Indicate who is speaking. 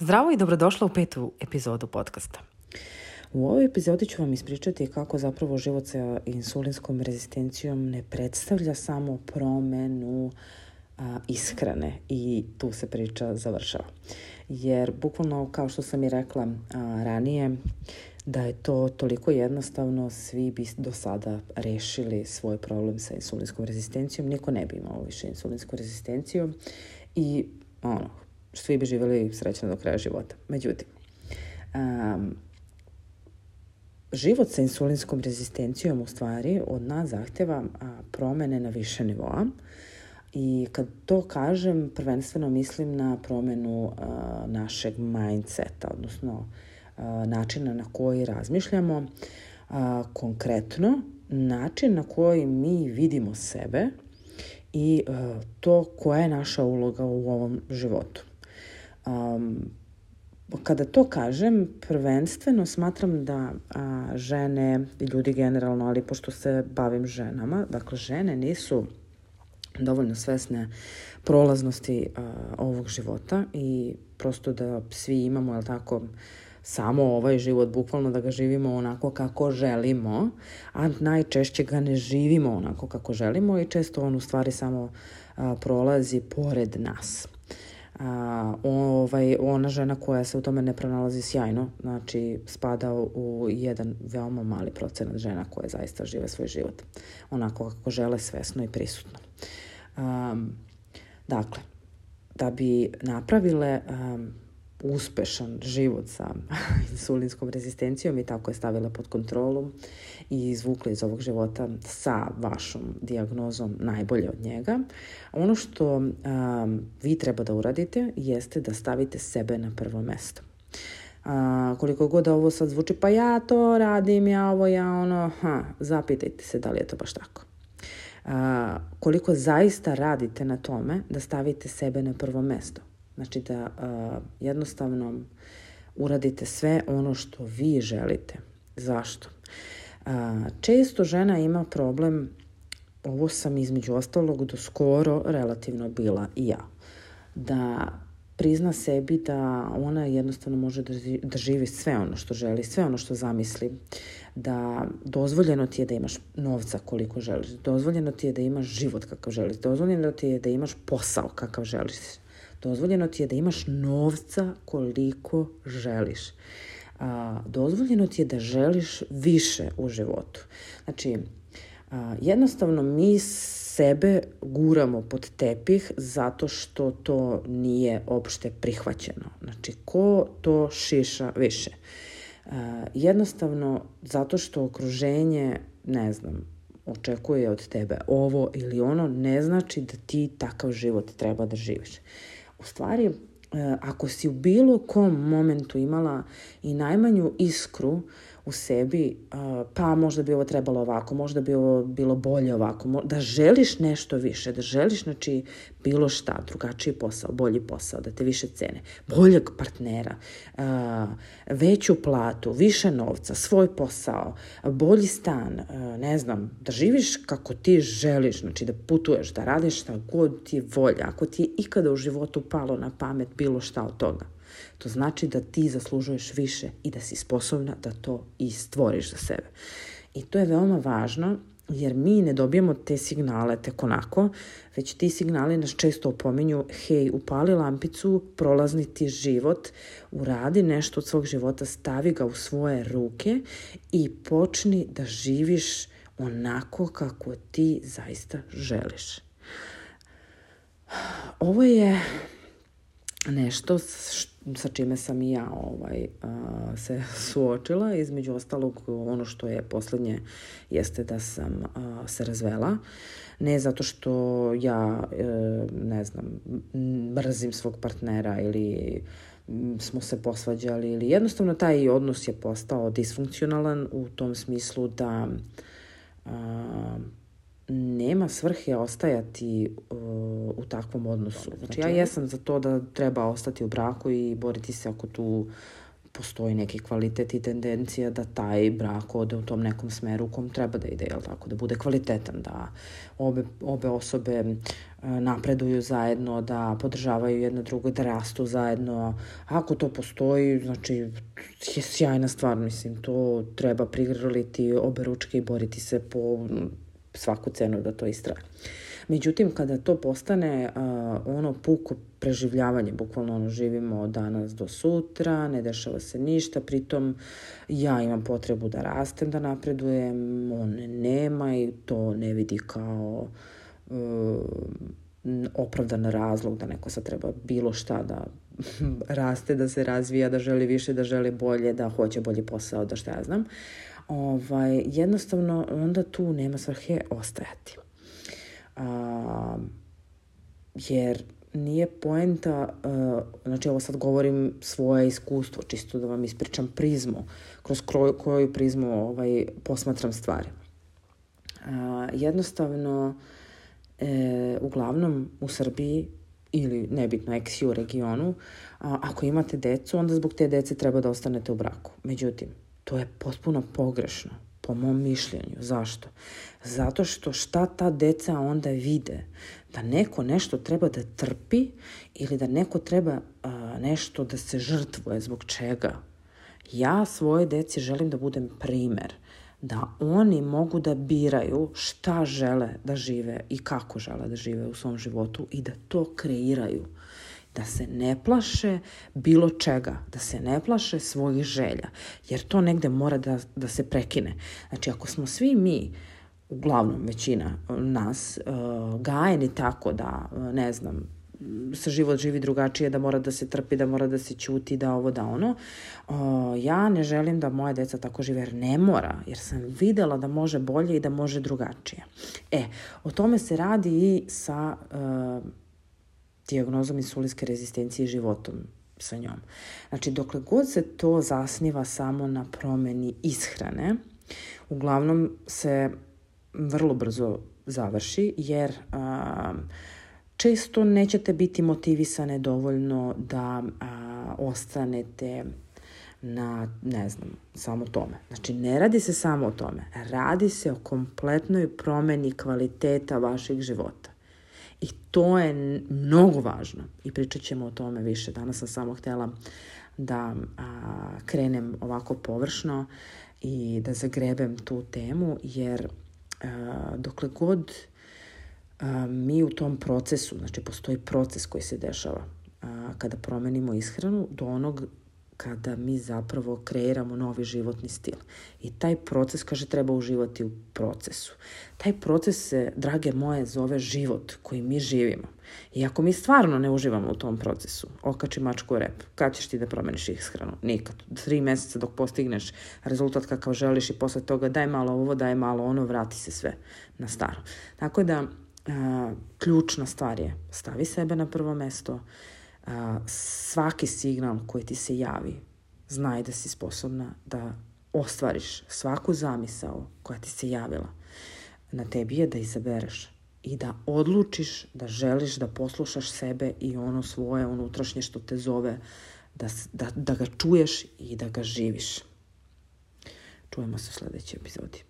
Speaker 1: Zdravo i dobrodošla u petu epizodu podcasta.
Speaker 2: U ovoj epizodi ću vam ispričati kako zapravo život sa insulinskom rezistencijom ne predstavlja samo promenu a, ishrane i tu se priča završava. Jer bukvalno kao što sam i rekla a, ranije, da je to toliko jednostavno, svi bi do sada rešili svoj problem sa insulinskom rezistencijom, niko ne bi imao više insulinsku rezistenciju i ono, svi bi živjeli srećno do kraja života. Međutim, um, život sa insulinskom rezistencijom u stvari od nas zahteva promene na više nivoa i kad to kažem, prvenstveno mislim na promenu a, našeg mindseta, odnosno a, načina na koji razmišljamo, a, konkretno način na koji mi vidimo sebe i to koja je naša uloga u ovom životu. Um, kada to kažem, prvenstveno smatram da a, žene i ljudi generalno, ali pošto se bavim ženama, dakle žene nisu dovoljno svesne prolaznosti a, ovog života i prosto da svi imamo, jel tako, samo ovaj život, bukvalno da ga živimo onako kako želimo, a najčešće ga ne živimo onako kako želimo i često on u stvari samo a, prolazi pored nas a, ovaj, ona žena koja se u tome ne pronalazi sjajno, znači spada u jedan veoma mali procenat žena koje zaista žive svoj život onako kako žele svesno i prisutno. Um, dakle, da bi napravile um, uspešan život sa insulinskom rezistencijom i tako je stavila pod kontrolu i izvukla iz ovog života sa vašom diagnozom najbolje od njega. Ono što um, vi treba da uradite jeste da stavite sebe na prvo mesto. A, koliko god ovo sad zvuči, pa ja to radim, ja ovo, ja ono, ha, zapitajte se da li je to baš tako. A, koliko zaista radite na tome da stavite sebe na prvo mesto. Znači da a, jednostavno uradite sve ono što vi želite. Zašto? A, često žena ima problem, ovo sam između ostalog do skoro relativno bila i ja, da prizna sebi da ona jednostavno može da, da živi sve ono što želi, sve ono što zamisli, da dozvoljeno ti je da imaš novca koliko želiš, dozvoljeno ti je da imaš život kakav želiš, dozvoljeno ti je da imaš posao kakav želiš, Dozvoljeno ti je da imaš novca koliko želiš. A, dozvoljeno ti je da želiš više u životu. Znači, a, jednostavno mi sebe guramo pod tepih zato što to nije opšte prihvaćeno. Znači, ko to šiša više? A, jednostavno zato što okruženje, ne znam, očekuje od tebe ovo ili ono, ne znači da ti takav život treba da živiš u stvari, e, ako si u bilo kom momentu imala i najmanju iskru u sebi, pa možda bi ovo trebalo ovako, možda bi ovo bilo bolje ovako, da želiš nešto više, da želiš znači bilo šta, drugačiji posao, bolji posao, da te više cene, boljeg partnera, veću platu, više novca, svoj posao, bolji stan, ne znam, da živiš kako ti želiš, znači da putuješ, da radiš šta god ti je volja, ako ti je ikada u životu palo na pamet bilo šta od toga To znači da ti zaslužuješ više i da si sposobna da to i stvoriš za sebe. I to je veoma važno jer mi ne dobijemo te signale tek onako, već ti signali nas često opominju, hej, upali lampicu, prolazni ti život, uradi nešto od svog života, stavi ga u svoje ruke i počni da živiš onako kako ti zaista želiš. Ovo je nešto sa čime sam i ja ovaj, a, se suočila. Između ostalog, ono što je poslednje jeste da sam a, se razvela. Ne zato što ja, e, ne znam, mrzim svog partnera ili smo se posvađali ili jednostavno taj odnos je postao disfunkcionalan u tom smislu da a, nema svrhe ostajati uh, u takvom odnosu. Znači, ja jesam za to da treba ostati u braku i boriti se oko tu postoji neki kvalitet i tendencija da taj brak ode u tom nekom smeru u kom treba da ide, jel tako, da bude kvalitetan, da obe, obe osobe e, napreduju zajedno, da podržavaju jedno drugo, da rastu zajedno. Ako to postoji, znači, je sjajna stvar, mislim, to treba prigrliti obe ručke i boriti se po svaku cenu da to istraje. Međutim, kada to postane uh, ono puko preživljavanje, bukvalno ono živimo od danas do sutra, ne dešava se ništa, pritom ja imam potrebu da rastem, da napredujem, on nema i to ne vidi kao uh, opravdan razlog da neko sad treba bilo šta da raste, da se razvija, da želi više, da želi bolje, da hoće bolji posao, da šta ja znam. Ovaj, jednostavno, onda tu nema svrhe ostajati. A, jer nije poenta, uh, znači ovo sad govorim svoje iskustvo, čisto da vam ispričam prizmu, kroz koju, koju prizmu ovaj, posmatram stvari. Uh, jednostavno, e, uglavnom u Srbiji ili nebitno ex u regionu, a, ako imate decu, onda zbog te dece treba da ostanete u braku. Međutim, to je potpuno pogrešno po mom mišljenju. Zašto? Zato što šta ta deca onda vide? Da neko nešto treba da trpi ili da neko treba a, nešto da se žrtvuje. Zbog čega? Ja svoje deci želim da budem primer da oni mogu da biraju šta žele da žive i kako žele da žive u svom životu i da to kreiraju da se ne plaše bilo čega, da se ne plaše svojih želja, jer to negde mora da, da se prekine. Znači, ako smo svi mi, uglavnom većina nas, uh, gajeni tako da, uh, ne znam, se život živi drugačije, da mora da se trpi, da mora da se ćuti, da ovo, da ono. Uh, ja ne želim da moje deca tako žive, jer ne mora, jer sam videla da može bolje i da može drugačije. E, o tome se radi i sa diagnozom insulinske rezistencije životom sa njom. Znači, dokle god se to zasniva samo na promeni ishrane, uglavnom se vrlo brzo završi, jer a, često nećete biti motivisane dovoljno da a, ostanete na, ne znam, samo tome. Znači, ne radi se samo o tome. Radi se o kompletnoj promeni kvaliteta vašeg života. I to je mnogo važno i pričat ćemo o tome više. Danas sam samo htela da a, krenem ovako površno i da zagrebem tu temu, jer a, dokle god a, mi u tom procesu, znači postoji proces koji se dešava kada promenimo ishranu do onog kada mi zapravo kreiramo novi životni stil. I taj proces, kaže, treba uživati u procesu. Taj proces se, drage moje, zove život koji mi živimo. I ako mi stvarno ne uživamo u tom procesu, okači mačku u rep, kad ćeš ti da promeniš ishranu? Nikad. Tri meseca dok postigneš rezultat kakav želiš i posle toga daj malo ovo, daj malo ono, vrati se sve na staro. Tako da, a, ključna stvar je stavi sebe na prvo mesto, svaki signal koji ti se javi, znaj da si sposobna da ostvariš svaku zamisao koja ti se javila. Na tebi je da izabereš i da odlučiš da želiš da poslušaš sebe i ono svoje unutrašnje što te zove, da, da, da ga čuješ i da ga živiš. Čujemo se u sledećoj epizodi.